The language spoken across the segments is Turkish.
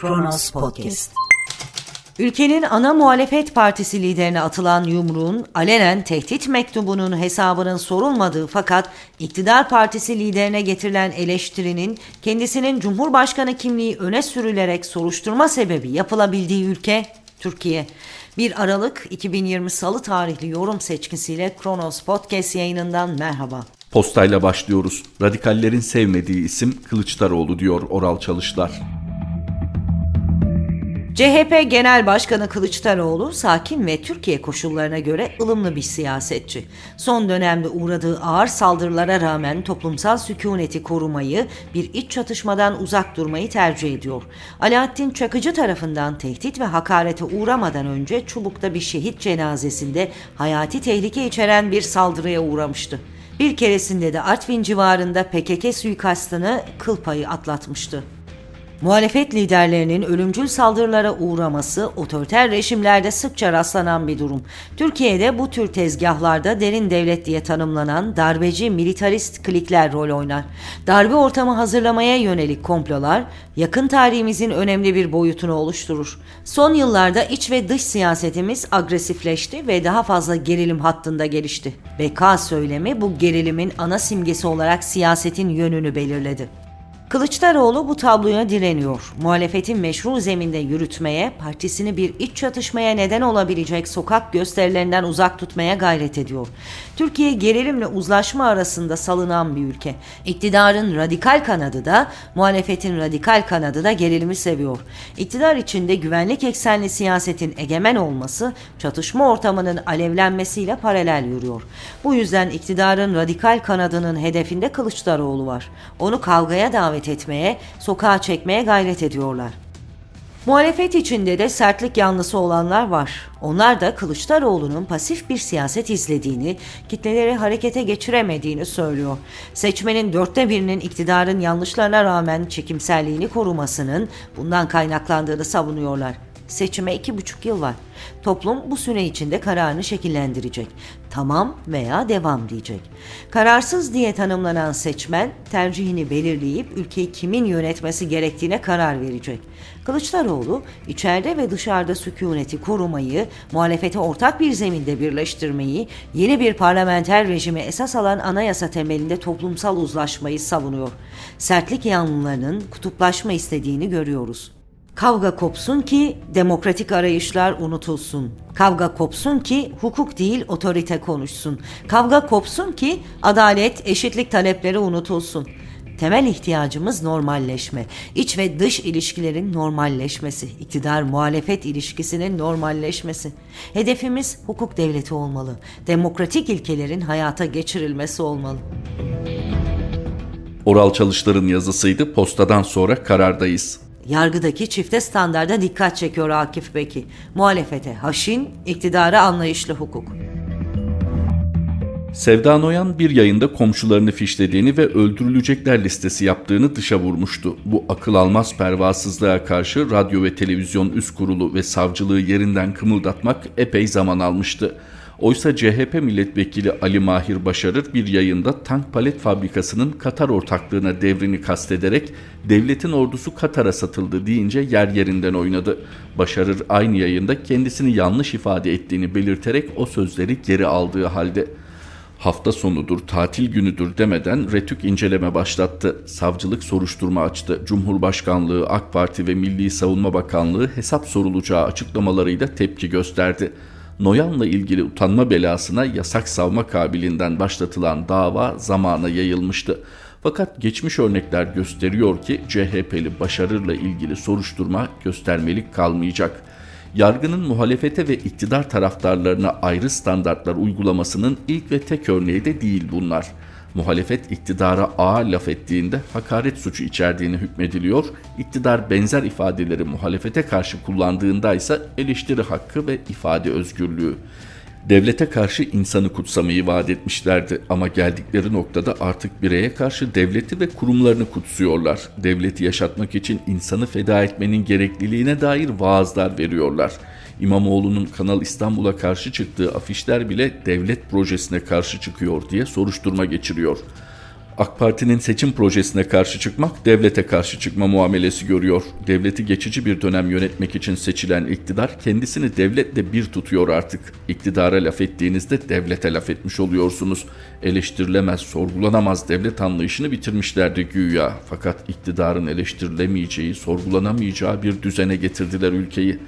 Kronos Podcast. Ülkenin ana muhalefet partisi liderine atılan yumruğun alenen tehdit mektubunun hesabının sorulmadığı fakat iktidar partisi liderine getirilen eleştirinin kendisinin Cumhurbaşkanı kimliği öne sürülerek soruşturma sebebi yapılabildiği ülke Türkiye. 1 Aralık 2020 Salı tarihli yorum seçkisiyle Kronos Podcast yayınından merhaba. Postayla başlıyoruz. Radikallerin sevmediği isim Kılıçdaroğlu diyor Oral Çalışlar. CHP Genel Başkanı Kılıçdaroğlu sakin ve Türkiye koşullarına göre ılımlı bir siyasetçi. Son dönemde uğradığı ağır saldırılara rağmen toplumsal sükuneti korumayı, bir iç çatışmadan uzak durmayı tercih ediyor. Alaaddin Çakıcı tarafından tehdit ve hakarete uğramadan önce Çubuk'ta bir şehit cenazesinde hayati tehlike içeren bir saldırıya uğramıştı. Bir keresinde de Artvin civarında PKK suikastını kıl payı atlatmıştı. Muhalefet liderlerinin ölümcül saldırılara uğraması otoriter rejimlerde sıkça rastlanan bir durum. Türkiye'de bu tür tezgahlarda derin devlet diye tanımlanan darbeci militarist klikler rol oynar. Darbe ortamı hazırlamaya yönelik komplolar yakın tarihimizin önemli bir boyutunu oluşturur. Son yıllarda iç ve dış siyasetimiz agresifleşti ve daha fazla gerilim hattında gelişti. BK söylemi bu gerilimin ana simgesi olarak siyasetin yönünü belirledi. Kılıçdaroğlu bu tabloya direniyor. Muhalefetin meşru zeminde yürütmeye, partisini bir iç çatışmaya neden olabilecek sokak gösterilerinden uzak tutmaya gayret ediyor. Türkiye gerilimle uzlaşma arasında salınan bir ülke. İktidarın radikal kanadı da, muhalefetin radikal kanadı da gerilimi seviyor. İktidar içinde güvenlik eksenli siyasetin egemen olması, çatışma ortamının alevlenmesiyle paralel yürüyor. Bu yüzden iktidarın radikal kanadının hedefinde Kılıçdaroğlu var. Onu kavgaya davet davet etmeye, sokağa çekmeye gayret ediyorlar. Muhalefet içinde de sertlik yanlısı olanlar var. Onlar da Kılıçdaroğlu'nun pasif bir siyaset izlediğini, kitleleri harekete geçiremediğini söylüyor. Seçmenin dörtte birinin iktidarın yanlışlarına rağmen çekimselliğini korumasının bundan kaynaklandığını savunuyorlar. Seçime iki buçuk yıl var. Toplum bu süre içinde kararını şekillendirecek. Tamam veya devam diyecek. Kararsız diye tanımlanan seçmen tercihini belirleyip ülkeyi kimin yönetmesi gerektiğine karar verecek. Kılıçdaroğlu içeride ve dışarıda sükuneti korumayı, muhalefete ortak bir zeminde birleştirmeyi, yeni bir parlamenter rejime esas alan anayasa temelinde toplumsal uzlaşmayı savunuyor. Sertlik yanlılarının kutuplaşma istediğini görüyoruz. Kavga kopsun ki demokratik arayışlar unutulsun. Kavga kopsun ki hukuk değil otorite konuşsun. Kavga kopsun ki adalet, eşitlik talepleri unutulsun. Temel ihtiyacımız normalleşme. İç ve dış ilişkilerin normalleşmesi, iktidar muhalefet ilişkisinin normalleşmesi. Hedefimiz hukuk devleti olmalı. Demokratik ilkelerin hayata geçirilmesi olmalı. Oral Çalışlar'ın yazısıydı. Postadan sonra karardayız. Yargıdaki çifte standarda dikkat çekiyor Akif Beki. Muhalefete haşin, iktidara anlayışlı hukuk. Sevda Noyan bir yayında komşularını fişlediğini ve öldürülecekler listesi yaptığını dışa vurmuştu. Bu akıl almaz pervasızlığa karşı radyo ve televizyon üst kurulu ve savcılığı yerinden kımıldatmak epey zaman almıştı. Oysa CHP milletvekili Ali Mahir Başarır bir yayında tank palet fabrikasının Katar ortaklığına devrini kastederek devletin ordusu Katar'a satıldı deyince yer yerinden oynadı. Başarır aynı yayında kendisini yanlış ifade ettiğini belirterek o sözleri geri aldığı halde hafta sonudur, tatil günüdür demeden retük inceleme başlattı. Savcılık soruşturma açtı. Cumhurbaşkanlığı, AK Parti ve Milli Savunma Bakanlığı hesap sorulacağı açıklamalarıyla tepki gösterdi. Noyan'la ilgili utanma belasına yasak savma kabiliğinden başlatılan dava zamana yayılmıştı. Fakat geçmiş örnekler gösteriyor ki CHP'li başarırla ilgili soruşturma göstermelik kalmayacak. Yargının muhalefete ve iktidar taraftarlarına ayrı standartlar uygulamasının ilk ve tek örneği de değil bunlar muhalefet iktidara ağır laf ettiğinde hakaret suçu içerdiğini hükmediliyor, iktidar benzer ifadeleri muhalefete karşı kullandığında ise eleştiri hakkı ve ifade özgürlüğü. Devlete karşı insanı kutsamayı vaat etmişlerdi ama geldikleri noktada artık bireye karşı devleti ve kurumlarını kutsuyorlar. Devleti yaşatmak için insanı feda etmenin gerekliliğine dair vaazlar veriyorlar. İmamoğlu'nun Kanal İstanbul'a karşı çıktığı afişler bile devlet projesine karşı çıkıyor diye soruşturma geçiriyor. AK Parti'nin seçim projesine karşı çıkmak devlete karşı çıkma muamelesi görüyor. Devleti geçici bir dönem yönetmek için seçilen iktidar kendisini devletle bir tutuyor artık. İktidara laf ettiğinizde devlete laf etmiş oluyorsunuz. Eleştirilemez, sorgulanamaz devlet anlayışını bitirmişlerdi güya. Fakat iktidarın eleştirilemeyeceği, sorgulanamayacağı bir düzene getirdiler ülkeyi.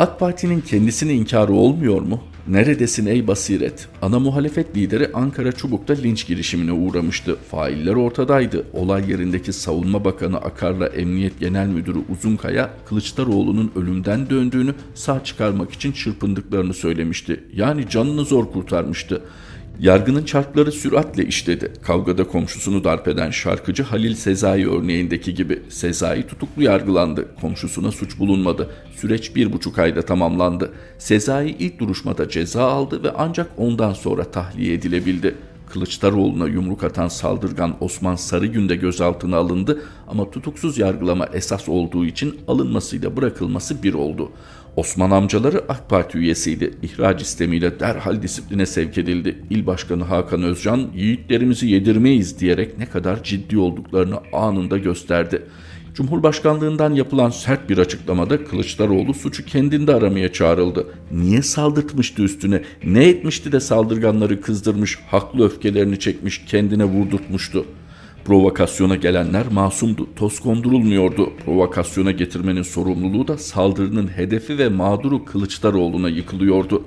AK Parti'nin kendisini inkarı olmuyor mu? Neredesin ey basiret? Ana muhalefet lideri Ankara Çubuk'ta linç girişimine uğramıştı. Failler ortadaydı. Olay yerindeki Savunma Bakanı Akar'la Emniyet Genel Müdürü Uzunkaya, Kılıçdaroğlu'nun ölümden döndüğünü sağ çıkarmak için çırpındıklarını söylemişti. Yani canını zor kurtarmıştı. Yargının çarkları süratle işledi. Kavgada komşusunu darp eden şarkıcı Halil Sezai örneğindeki gibi. Sezai tutuklu yargılandı. Komşusuna suç bulunmadı. Süreç bir buçuk ayda tamamlandı. Sezai ilk duruşmada ceza aldı ve ancak ondan sonra tahliye edilebildi. Kılıçdaroğlu'na yumruk atan saldırgan Osman Sarıgün de gözaltına alındı ama tutuksuz yargılama esas olduğu için alınmasıyla bırakılması bir oldu. Osman amcaları AK Parti üyesiydi. İhraç istemiyle derhal disipline sevk edildi. İl Başkanı Hakan Özcan yiğitlerimizi yedirmeyiz diyerek ne kadar ciddi olduklarını anında gösterdi. Cumhurbaşkanlığından yapılan sert bir açıklamada Kılıçdaroğlu suçu kendinde aramaya çağrıldı. Niye saldırtmıştı üstüne? Ne etmişti de saldırganları kızdırmış, haklı öfkelerini çekmiş, kendine vurdurtmuştu? Provokasyona gelenler masumdu, toz kondurulmuyordu. Provokasyona getirmenin sorumluluğu da saldırının hedefi ve mağduru Kılıçdaroğlu'na yıkılıyordu.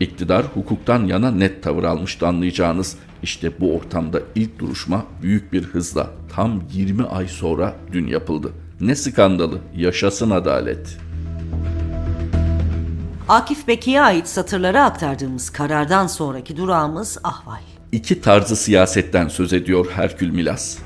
İktidar hukuktan yana net tavır almıştı anlayacağınız. İşte bu ortamda ilk duruşma büyük bir hızla tam 20 ay sonra dün yapıldı. Ne skandalı, yaşasın adalet. Akif Beki'ye ait satırlara aktardığımız karardan sonraki durağımız ahval. İki tarzı siyasetten söz ediyor Herkül Milas.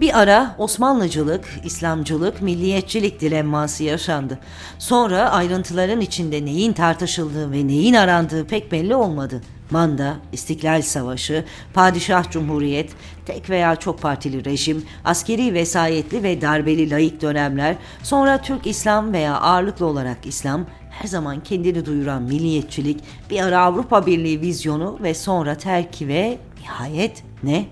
Bir ara Osmanlıcılık, İslamcılık, milliyetçilik dilemması yaşandı. Sonra ayrıntıların içinde neyin tartışıldığı ve neyin arandığı pek belli olmadı. Manda, İstiklal Savaşı, Padişah Cumhuriyet, tek veya çok partili rejim, askeri vesayetli ve darbeli laik dönemler, sonra Türk İslam veya ağırlıklı olarak İslam, her zaman kendini duyuran milliyetçilik, bir ara Avrupa Birliği vizyonu ve sonra terki ve nihayet ne?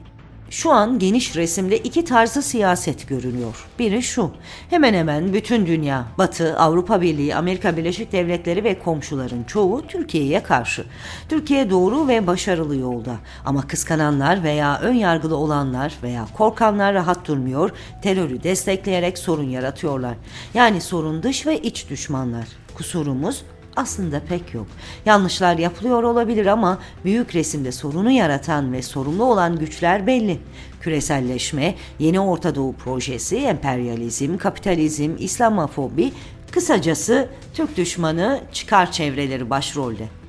Şu an geniş resimde iki tarzı siyaset görünüyor. Biri şu, hemen hemen bütün dünya, Batı, Avrupa Birliği, Amerika Birleşik Devletleri ve komşuların çoğu Türkiye'ye karşı. Türkiye doğru ve başarılı yolda. Ama kıskananlar veya ön yargılı olanlar veya korkanlar rahat durmuyor, terörü destekleyerek sorun yaratıyorlar. Yani sorun dış ve iç düşmanlar. Kusurumuz aslında pek yok. Yanlışlar yapılıyor olabilir ama büyük resimde sorunu yaratan ve sorumlu olan güçler belli. Küreselleşme, yeni Orta Doğu projesi, emperyalizm, kapitalizm, İslamofobi, kısacası Türk düşmanı çıkar çevreleri başrolde.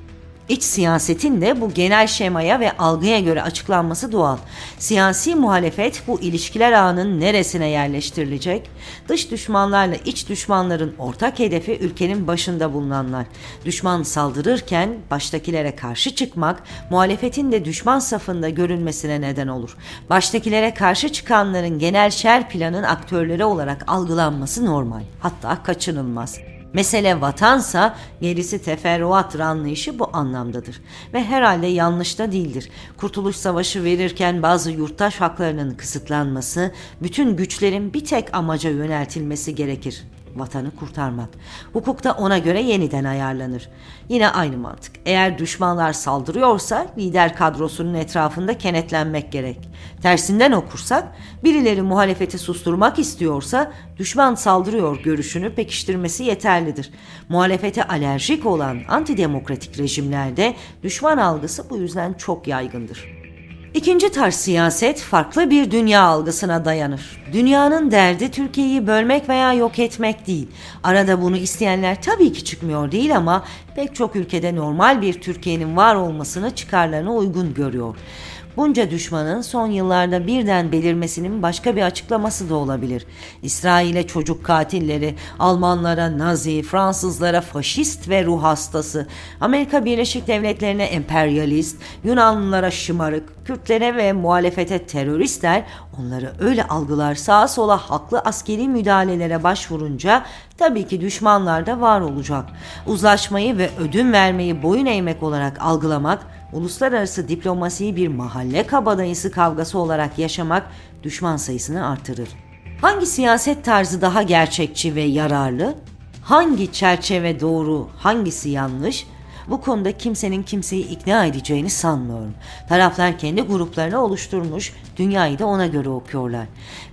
İç siyasetin de bu genel şemaya ve algıya göre açıklanması doğal. Siyasi muhalefet bu ilişkiler ağının neresine yerleştirilecek? Dış düşmanlarla iç düşmanların ortak hedefi ülkenin başında bulunanlar. Düşman saldırırken baştakilere karşı çıkmak muhalefetin de düşman safında görünmesine neden olur. Baştakilere karşı çıkanların genel şer planın aktörleri olarak algılanması normal. Hatta kaçınılmaz. Mesele vatansa gerisi teferruattır anlayışı bu anlamdadır. Ve herhalde yanlış da değildir. Kurtuluş Savaşı verirken bazı yurttaş haklarının kısıtlanması, bütün güçlerin bir tek amaca yöneltilmesi gerekir vatanı kurtarmak. Hukuk da ona göre yeniden ayarlanır. Yine aynı mantık. Eğer düşmanlar saldırıyorsa lider kadrosunun etrafında kenetlenmek gerek. Tersinden okursak birileri muhalefeti susturmak istiyorsa düşman saldırıyor görüşünü pekiştirmesi yeterlidir. Muhalefete alerjik olan antidemokratik rejimlerde düşman algısı bu yüzden çok yaygındır. İkinci tarz siyaset farklı bir dünya algısına dayanır. Dünyanın derdi Türkiye'yi bölmek veya yok etmek değil. Arada bunu isteyenler tabii ki çıkmıyor değil ama pek çok ülkede normal bir Türkiye'nin var olmasını çıkarlarına uygun görüyor. Bunca düşmanın son yıllarda birden belirmesinin başka bir açıklaması da olabilir. İsrail'e çocuk katilleri, Almanlara Nazi, Fransızlara faşist ve ruh hastası, Amerika Birleşik Devletleri'ne emperyalist, Yunanlılara şımarık, Kürtlere ve muhalefete teröristler onları öyle algılar sağa sola haklı askeri müdahalelere başvurunca tabii ki düşmanlar da var olacak. Uzlaşmayı ve ödün vermeyi boyun eğmek olarak algılamak uluslararası diplomasiyi bir mahalle kabadayısı kavgası olarak yaşamak düşman sayısını artırır. Hangi siyaset tarzı daha gerçekçi ve yararlı? Hangi çerçeve doğru, hangisi yanlış? Bu konuda kimsenin kimseyi ikna edeceğini sanmıyorum. Taraflar kendi gruplarını oluşturmuş, dünyayı da ona göre okuyorlar.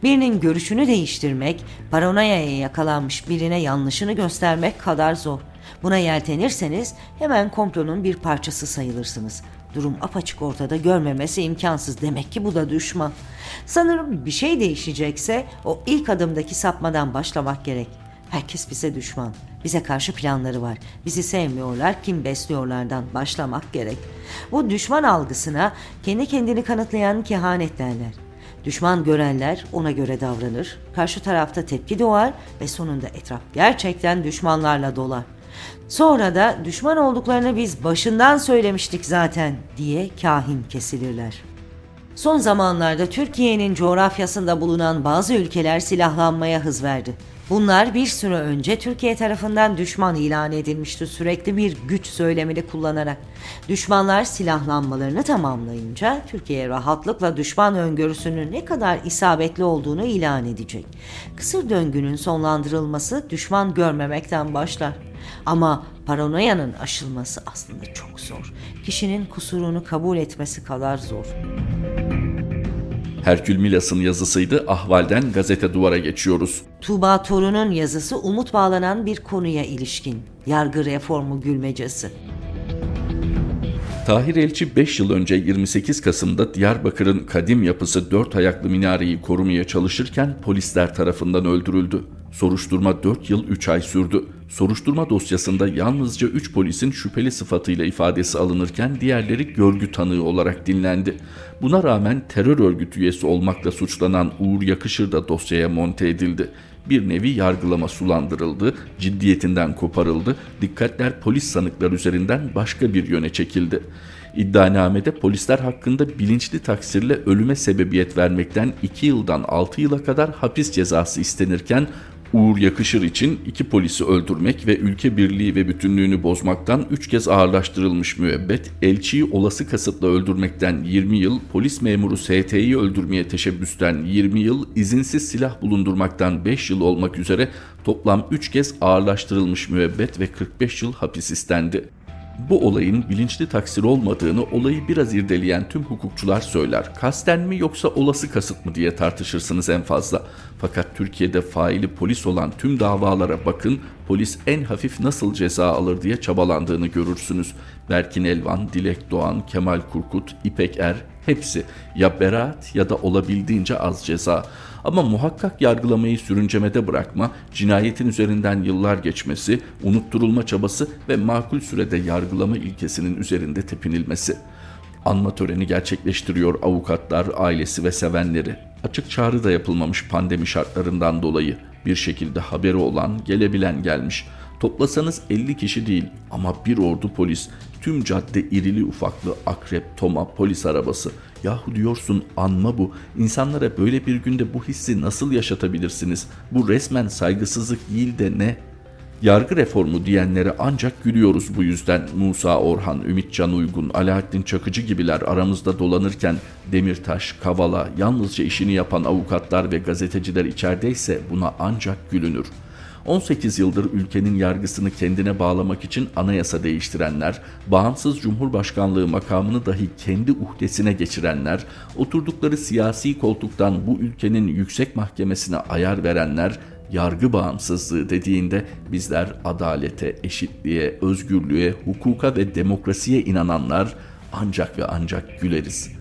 Birinin görüşünü değiştirmek, paranoyaya yakalanmış birine yanlışını göstermek kadar zor. Buna yeltenirseniz hemen komplonun bir parçası sayılırsınız. Durum apaçık ortada görmemesi imkansız. Demek ki bu da düşman. Sanırım bir şey değişecekse o ilk adımdaki sapmadan başlamak gerek. Herkes bize düşman. Bize karşı planları var. Bizi sevmiyorlar, kim besliyorlardan başlamak gerek. Bu düşman algısına kendi kendini kanıtlayan kehanet derler. Düşman görenler ona göre davranır, karşı tarafta tepki doğar ve sonunda etraf gerçekten düşmanlarla dolar. Sonra da düşman olduklarını biz başından söylemiştik zaten diye kahin kesilirler. Son zamanlarda Türkiye'nin coğrafyasında bulunan bazı ülkeler silahlanmaya hız verdi. Bunlar bir süre önce Türkiye tarafından düşman ilan edilmişti sürekli bir güç söylemini kullanarak. Düşmanlar silahlanmalarını tamamlayınca Türkiye rahatlıkla düşman öngörüsünün ne kadar isabetli olduğunu ilan edecek. Kısır döngünün sonlandırılması düşman görmemekten başlar. Ama paranoyanın aşılması aslında çok zor. Kişinin kusurunu kabul etmesi kadar zor. Herkül Milas'ın yazısıydı. Ahval'den gazete duvara geçiyoruz. Tuğba Torun'un yazısı umut bağlanan bir konuya ilişkin. Yargı reformu gülmecesi. Tahir Elçi 5 yıl önce 28 Kasım'da Diyarbakır'ın kadim yapısı dört ayaklı minareyi korumaya çalışırken polisler tarafından öldürüldü. Soruşturma 4 yıl 3 ay sürdü. Soruşturma dosyasında yalnızca 3 polisin şüpheli sıfatıyla ifadesi alınırken diğerleri görgü tanığı olarak dinlendi. Buna rağmen terör örgütü üyesi olmakla suçlanan Uğur Yakışır da dosyaya monte edildi. Bir nevi yargılama sulandırıldı, ciddiyetinden koparıldı, dikkatler polis sanıklar üzerinden başka bir yöne çekildi. İddianamede polisler hakkında bilinçli taksirle ölüme sebebiyet vermekten 2 yıldan 6 yıla kadar hapis cezası istenirken Uğur Yakışır için iki polisi öldürmek ve ülke birliği ve bütünlüğünü bozmaktan 3 kez ağırlaştırılmış müebbet, elçiyi olası kasıtla öldürmekten 20 yıl, polis memuru ST'yi öldürmeye teşebbüsten 20 yıl, izinsiz silah bulundurmaktan 5 yıl olmak üzere toplam 3 kez ağırlaştırılmış müebbet ve 45 yıl hapis istendi. Bu olayın bilinçli taksir olmadığını olayı biraz irdeleyen tüm hukukçular söyler. Kasten mi yoksa olası kasıt mı diye tartışırsınız en fazla. Fakat Türkiye'de faili polis olan tüm davalara bakın, polis en hafif nasıl ceza alır diye çabalandığını görürsünüz. Berkin Elvan, Dilek Doğan, Kemal Kurkut, İpek Er hepsi ya beraat ya da olabildiğince az ceza. Ama muhakkak yargılamayı sürüncemede bırakma, cinayetin üzerinden yıllar geçmesi, unutturulma çabası ve makul sürede yargılama ilkesinin üzerinde tepinilmesi. Anma töreni gerçekleştiriyor avukatlar, ailesi ve sevenleri. Açık çağrı da yapılmamış pandemi şartlarından dolayı. Bir şekilde haberi olan, gelebilen gelmiş. Toplasanız 50 kişi değil ama bir ordu polis, tüm cadde irili ufaklı akrep, toma, polis arabası. Yahu diyorsun anma bu. İnsanlara böyle bir günde bu hissi nasıl yaşatabilirsiniz? Bu resmen saygısızlık değil de ne? Yargı reformu diyenlere ancak gülüyoruz bu yüzden. Musa Orhan, Ümitcan Uygun, Alaaddin Çakıcı gibiler aramızda dolanırken Demirtaş, Kavala, yalnızca işini yapan avukatlar ve gazeteciler içerideyse buna ancak gülünür.'' 18 yıldır ülkenin yargısını kendine bağlamak için anayasa değiştirenler, bağımsız cumhurbaşkanlığı makamını dahi kendi uhdesine geçirenler, oturdukları siyasi koltuktan bu ülkenin yüksek mahkemesine ayar verenler, yargı bağımsızlığı dediğinde bizler adalete, eşitliğe, özgürlüğe, hukuka ve demokrasiye inananlar ancak ve ancak güleriz.''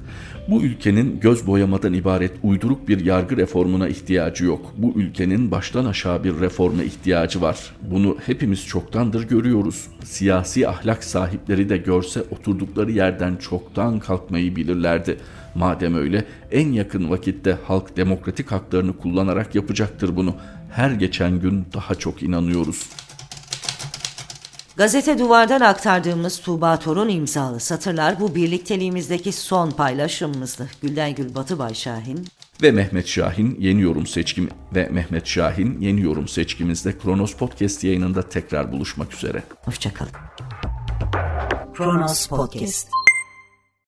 Bu ülkenin göz boyamadan ibaret uyduruk bir yargı reformuna ihtiyacı yok. Bu ülkenin baştan aşağı bir reforma ihtiyacı var. Bunu hepimiz çoktandır görüyoruz. Siyasi ahlak sahipleri de görse oturdukları yerden çoktan kalkmayı bilirlerdi. Madem öyle en yakın vakitte halk demokratik haklarını kullanarak yapacaktır bunu. Her geçen gün daha çok inanıyoruz. Gazete Duvar'dan aktardığımız Tuğba Torun imzalı satırlar bu birlikteliğimizdeki son paylaşımımızdı. Gülden Gül Batı Bayşahin ve Mehmet Şahin yeni yorum seçkim ve Mehmet Şahin yeni yorum seçkimizde Kronos Podcast yayınında tekrar buluşmak üzere. Hoşçakalın. Kronos Podcast